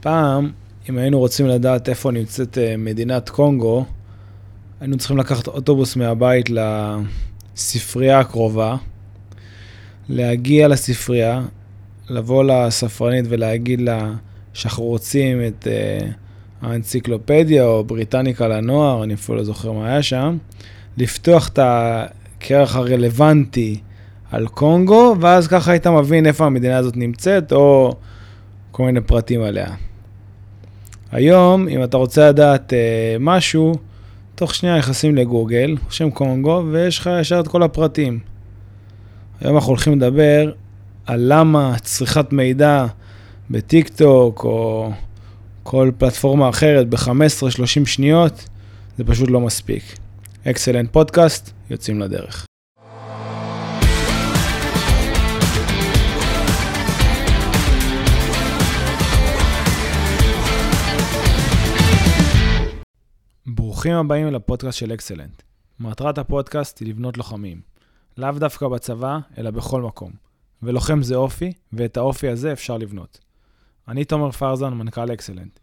פעם, אם היינו רוצים לדעת איפה נמצאת אה, מדינת קונגו, היינו צריכים לקחת אוטובוס מהבית לספרייה הקרובה, להגיע לספרייה, לבוא לספרנית ולהגיד לה שאנחנו רוצים את uh, האנציקלופדיה או בריטניקה לנוער, אני אפילו לא זוכר מה היה שם, לפתוח את הכרך הרלוונטי על קונגו, ואז ככה היית מבין איפה המדינה הזאת נמצאת, או כל מיני פרטים עליה. היום, אם אתה רוצה לדעת uh, משהו, תוך שנייה נכנסים לגוגל, רושם קונגו, ויש לך ישר את כל הפרטים. היום אנחנו הולכים לדבר על למה צריכת מידע בטיק טוק או כל פלטפורמה אחרת ב-15-30 שניות, זה פשוט לא מספיק. אקסלנט פודקאסט, יוצאים לדרך. ברוכים הבאים לפודקאסט של אקסלנט. מטרת הפודקאסט היא לבנות לוחמים. לאו דווקא בצבא, אלא בכל מקום. ולוחם זה אופי, ואת האופי הזה אפשר לבנות. אני תומר פרזן, מנכ"ל אקסלנט.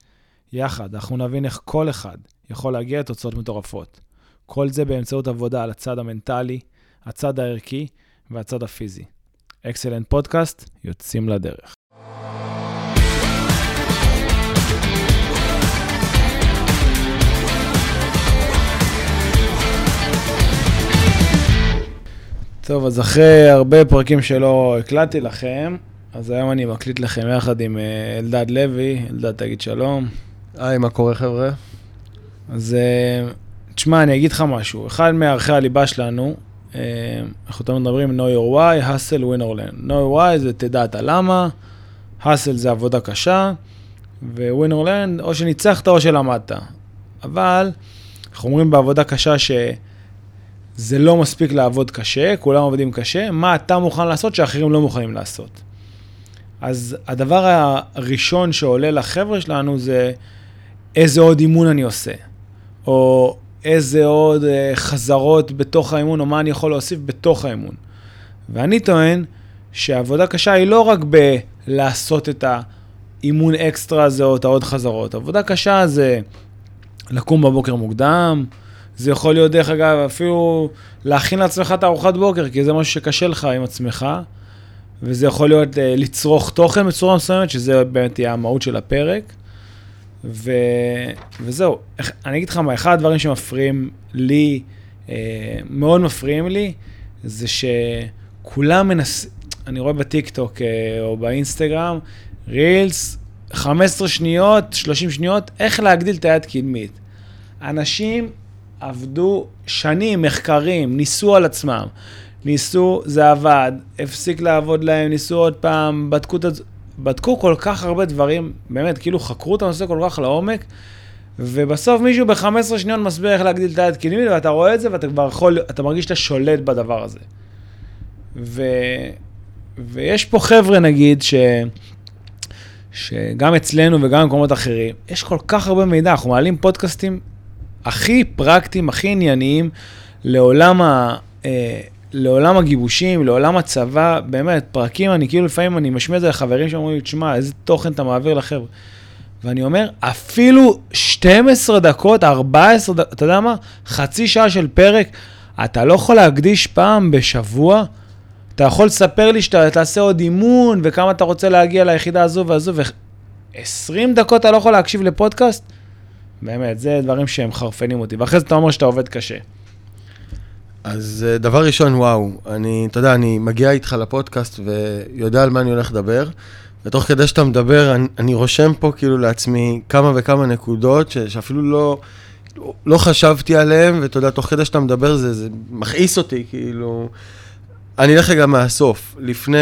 יחד, אנחנו נבין איך כל אחד יכול להגיע לתוצאות מטורפות. כל זה באמצעות עבודה על הצד המנטלי, הצד הערכי והצד הפיזי. אקסלנט פודקאסט, יוצאים לדרך. טוב, אז אחרי הרבה פרקים שלא הקלטתי לכם, אז היום אני מקליט לכם יחד עם אה, אלדד לוי. אלדד, תגיד שלום. היי, מה קורה חבר'ה? אז אה, תשמע, אני אגיד לך משהו. אחד מערכי הליבה שלנו, אה, אנחנו תמיד מדברים know your why, hustle, win or learn. know your why זה תדע את הלמה, hustle זה עבודה קשה, ו-win or learn, או שניצחת או שלמדת. אבל אנחנו אומרים בעבודה קשה ש... זה לא מספיק לעבוד קשה, כולם עובדים קשה, מה אתה מוכן לעשות שאחרים לא מוכנים לעשות. אז הדבר הראשון שעולה לחבר'ה שלנו זה איזה עוד אימון אני עושה, או איזה עוד אה, חזרות בתוך האימון, או מה אני יכול להוסיף בתוך האימון. ואני טוען שעבודה קשה היא לא רק בלעשות את האימון אקסטרה הזה או את העוד חזרות. עבודה קשה זה לקום בבוקר מוקדם, זה יכול להיות, דרך אגב, אפילו להכין לעצמך את הארוחת בוקר, כי זה משהו שקשה לך עם עצמך, וזה יכול להיות אה, לצרוך תוכן בצורה מסוימת, שזה באמת יהיה המהות של הפרק. ו... וזהו, אני אגיד לך מה, אחד הדברים שמפריעים לי, אה, מאוד מפריעים לי, זה שכולם מנסים, אני רואה בטיקטוק אה, או באינסטגרם, רילס, 15 שניות, 30 שניות, איך להגדיל את היד קדמית. אנשים עבדו שנים, מחקרים, ניסו על עצמם. ניסו, זה עבד, הפסיק לעבוד להם, ניסו עוד פעם, בדקו, בדקו כל כך הרבה דברים, באמת, כאילו חקרו את הנושא כל כך לעומק, ובסוף מישהו ב-15 שניות מסביר איך להגדיל את היד קדמית, ואתה רואה את זה ואתה כבר יכול, אתה מרגיש שאתה שולט בדבר הזה. ו... ויש פה חבר'ה, נגיד, ש... שגם אצלנו וגם במקומות אחרים, יש כל כך הרבה מידע, אנחנו מעלים פודקאסטים הכי פרקטיים, הכי ענייניים לעולם, ה, אה, לעולם הגיבושים, לעולם הצבא, באמת, פרקים, אני כאילו לפעמים אני משמיע את זה לחברים שאומרים לי, תשמע, איזה תוכן אתה מעביר לחבר'ה. ואני אומר, אפילו 12 דקות, 14 דקות, אתה יודע מה? חצי שעה של פרק, אתה לא יכול להקדיש פעם בשבוע? אתה יכול לספר לי שאתה תעשה עוד אימון, וכמה אתה רוצה להגיע ליחידה הזו והזו, ו-20 דקות אתה לא יכול להקשיב לפודקאסט? באמת, זה דברים שהם חרפנים אותי. ואחרי זה אתה אומר שאתה עובד קשה. אז אה, דבר ראשון, וואו, אני, אתה יודע, אני מגיע איתך לפודקאסט ויודע על מה אני הולך לדבר, ותוך כדי שאתה מדבר, אני, אני רושם פה כאילו לעצמי כמה וכמה נקודות ש, שאפילו לא, לא חשבתי עליהן, ואתה יודע, תוך כדי שאתה מדבר זה, זה מכעיס אותי, כאילו... אני אלך רגע מהסוף. לפני,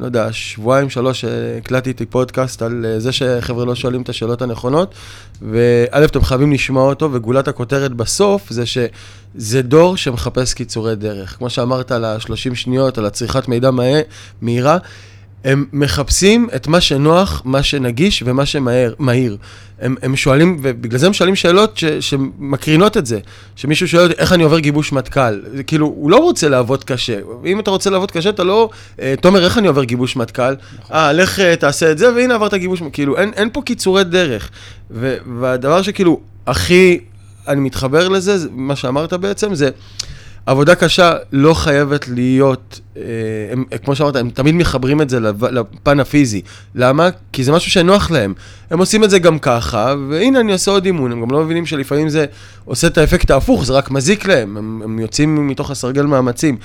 לא יודע, שבועיים, שלוש, הקלטתי פודקאסט על אה, זה שחבר'ה לא שואלים את השאלות הנכונות, וא', אתם חייבים לשמוע אותו, וגולת הכותרת בסוף זה שזה דור שמחפש קיצורי דרך. כמו שאמרת על ה-30 שניות, על הצריכת מידע מהירה, הם מחפשים את מה שנוח, מה שנגיש ומה שמהיר. הם, הם שואלים, ובגלל זה הם שואלים שאלות ש, שמקרינות את זה. שמישהו שואל אותי, איך אני עובר גיבוש מטכ"ל? כאילו, הוא לא רוצה לעבוד קשה. אם אתה רוצה לעבוד קשה, אתה לא... אה, תומר, איך אני עובר גיבוש מטכ"ל? נכון. אה, לך אה, תעשה את זה, והנה עברת גיבוש... כאילו, אין, אין פה קיצורי דרך. ו, והדבר שכאילו, הכי... אני מתחבר לזה, מה שאמרת בעצם, זה... עבודה קשה לא חייבת להיות, אה, הם, כמו שאמרת, הם תמיד מחברים את זה לפן הפיזי. למה? כי זה משהו שנוח להם. הם עושים את זה גם ככה, והנה אני עושה עוד אימון, הם גם לא מבינים שלפעמים זה עושה את האפקט ההפוך, זה רק מזיק להם, הם, הם יוצאים מתוך הסרגל מאמצים.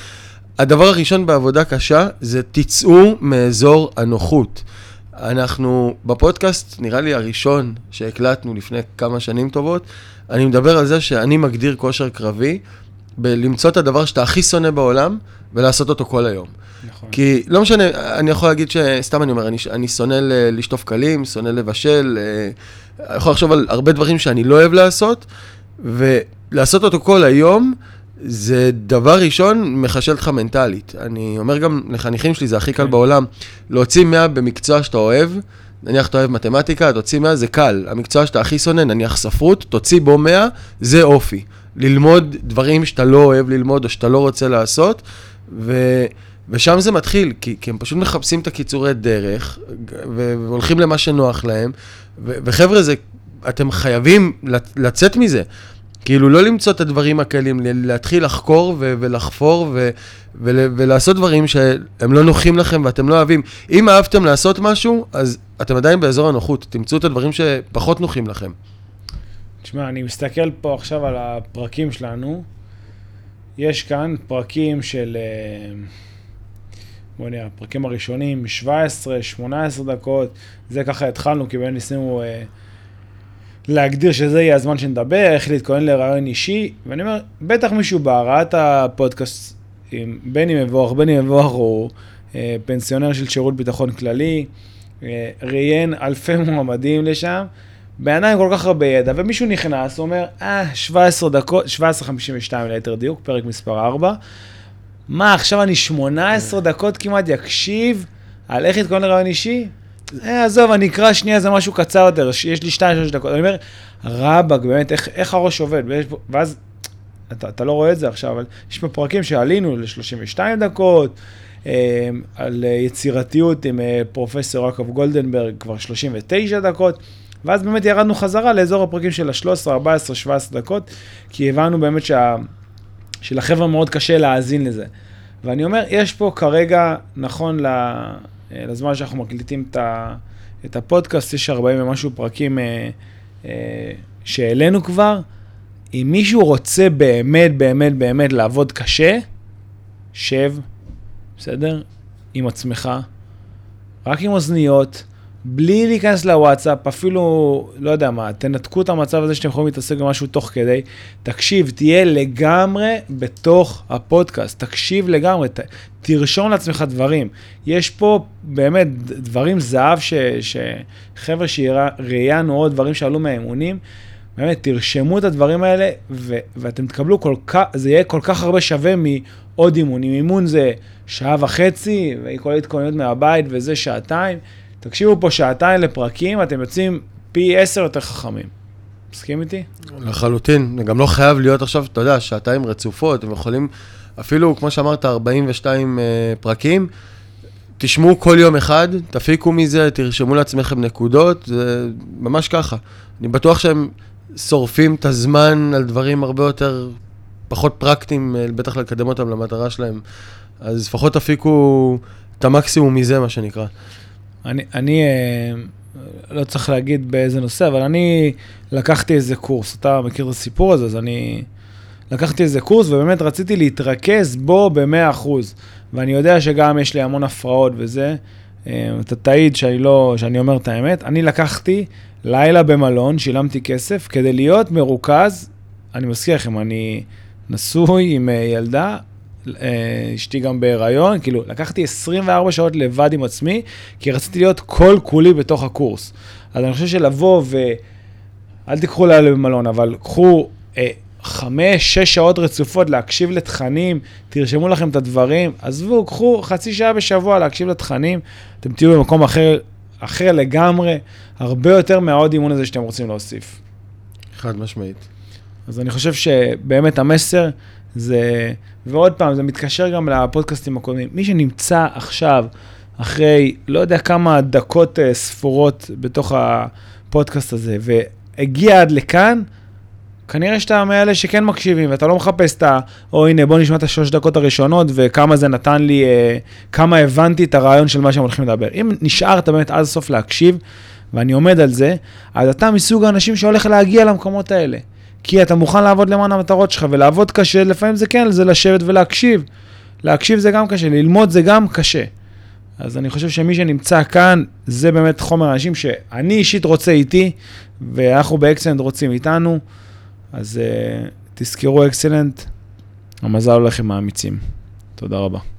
הדבר הראשון בעבודה קשה זה תצאו מאזור הנוחות. אנחנו בפודקאסט, נראה לי הראשון שהקלטנו לפני כמה שנים טובות, אני מדבר על זה שאני מגדיר כושר קרבי. בלמצוא את הדבר שאתה הכי שונא בעולם, ולעשות אותו כל היום. נכון. כי לא משנה, אני יכול להגיד שסתם אני אומר, אני, אני שונא לשטוף קלים, שונא לבשל, אני אה, יכול לחשוב על הרבה דברים שאני לא אוהב לעשות, ולעשות אותו כל היום, זה דבר ראשון, מחשל אותך מנטלית. אני אומר גם לחניכים שלי, זה הכי קל כן. בעולם, להוציא 100 במקצוע שאתה אוהב, נניח אתה אוהב מתמטיקה, תוציא 100 זה קל. המקצוע שאתה הכי שונא, נניח ספרות, תוציא בו 100, זה אופי. ללמוד דברים שאתה לא אוהב ללמוד או שאתה לא רוצה לעשות, ו... ושם זה מתחיל, כי, כי הם פשוט מחפשים את הקיצורי דרך, והולכים למה שנוח להם, ו... וחבר'ה, זה, אתם חייבים לצאת מזה. כאילו, לא למצוא את הדברים הקלים, להתחיל לחקור ו- ולחפור ו- ו- ולעשות דברים שהם לא נוחים לכם ואתם לא אוהבים. אם אהבתם לעשות משהו, אז אתם עדיין באזור הנוחות, תמצאו את הדברים שפחות נוחים לכם. תשמע, אני מסתכל פה עכשיו על הפרקים שלנו. יש כאן פרקים של... אה, בוא נראה, הפרקים הראשונים, 17, 18 דקות, זה ככה התחלנו, כי באמת ניסינו אה, להגדיר שזה יהיה הזמן שנדבר, איך להתכונן לרעיון אישי, ואני אומר, בטח מישהו בא, ראה את הפודקאסט, עם, בין אם מבורך, בין מבורך הוא אה, פנסיונר של שירות ביטחון כללי, אה, ראיין אלפי מועמדים לשם, עם כל כך הרבה ידע, ומישהו נכנס, אומר, אה, 17 דקות, 17.52 ליתר דיוק, פרק מספר 4. מה, עכשיו אני 18 דקות כמעט יקשיב על איך להתכונן לרעיון אישי? אה, עזוב, אני אקרא שנייה איזה משהו קצר יותר, יש לי 2-3 דקות. אני אומר, רבאק, באמת, איך, איך הראש עובד? ואז, אתה, אתה לא רואה את זה עכשיו, אבל יש פה פרקים שעלינו ל-32 דקות, אה, על יצירתיות עם אה, פרופסור רקוב גולדנברג, כבר 39 דקות. ואז באמת ירדנו חזרה לאזור הפרקים של ה-13, 14, 17 דקות, כי הבנו באמת שה... שלחבר'ה מאוד קשה להאזין לזה. ואני אומר, יש פה כרגע, נכון לזמן שאנחנו מקליטים את, הפודקאסט, יש 40 ומשהו פרקים אה, אה, שהעלינו כבר. אם מישהו רוצה באמת, באמת, באמת לעבוד קשה, שב, בסדר? עם עצמך, רק עם אוזניות. בלי להיכנס לוואטסאפ, אפילו, לא יודע מה, תנתקו את המצב הזה שאתם יכולים להתעסק במשהו תוך כדי. תקשיב, תהיה לגמרי בתוך הפודקאסט, תקשיב לגמרי, ת, תרשום לעצמך דברים. יש פה באמת דברים זהב שחבר'ה שראיינו עוד דברים שעלו מהאמונים, באמת, תרשמו את הדברים האלה, ו- ואתם תקבלו כל כך, זה יהיה כל כך הרבה שווה מעוד אימון. אם אימון זה שעה וחצי, וכל התכוננות מהבית וזה שעתיים. תקשיבו פה שעתיים לפרקים, אתם יוצאים פי עשר יותר חכמים. מסכים איתי? לחלוטין, זה גם לא חייב להיות עכשיו, אתה יודע, שעתיים רצופות, הם יכולים, אפילו, כמו שאמרת, 42 uh, אה, פרקים, תשמעו כל יום אחד, תפיקו מזה, תרשמו לעצמכם נקודות, זה ממש ככה. אני בטוח שהם שורפים את הזמן על דברים הרבה יותר, פחות פרקטיים, אה, בטח לקדם אותם למטרה שלהם. אז לפחות תפיקו את המקסימום מזה, מה שנקרא. אני, אני אה, לא צריך להגיד באיזה נושא, אבל אני לקחתי איזה קורס. אתה מכיר את הסיפור הזה, אז אני לקחתי איזה קורס ובאמת רציתי להתרכז בו ב-100%. ואני יודע שגם יש לי המון הפרעות וזה. אה, אתה תעיד שאני לא, שאני אומר את האמת. אני לקחתי לילה במלון, שילמתי כסף, כדי להיות מרוכז. אני מזכיר לכם, אני נשוי עם אה, ילדה, אשתי גם בהיריון, כאילו, לקחתי 24 שעות לבד עם עצמי, כי רציתי להיות כל כולי בתוך הקורס. אז אני חושב שלבוא ו... אל תיקחו לילה במלון, אבל קחו אה, חמש, שש שעות רצופות להקשיב לתכנים, תרשמו לכם את הדברים, עזבו, קחו חצי שעה בשבוע להקשיב לתכנים, אתם תהיו במקום אחר, אחר לגמרי, הרבה יותר מהעוד אימון הזה שאתם רוצים להוסיף. חד משמעית. אז אני חושב שבאמת המסר זה, ועוד פעם, זה מתקשר גם לפודקאסטים הקודמים, מי שנמצא עכשיו, אחרי לא יודע כמה דקות uh, ספורות בתוך הפודקאסט הזה, והגיע עד לכאן, כנראה שאתה מאלה שכן מקשיבים, ואתה לא מחפש את ה... או הנה, בוא נשמע את השלוש דקות הראשונות, וכמה זה נתן לי, uh, כמה הבנתי את הרעיון של מה שהם הולכים לדבר. אם נשארת באמת עד הסוף להקשיב, ואני עומד על זה, אז אתה מסוג האנשים שהולך להגיע למקומות האלה. כי אתה מוכן לעבוד למען המטרות שלך, ולעבוד קשה, לפעמים זה כן, זה לשבת ולהקשיב. להקשיב זה גם קשה, ללמוד זה גם קשה. אז אני חושב שמי שנמצא כאן, זה באמת חומר אנשים שאני אישית רוצה איתי, ואנחנו באקסלנט רוצים איתנו, אז uh, תזכרו אקסלנט, המזל הולך עם האמיצים. תודה רבה.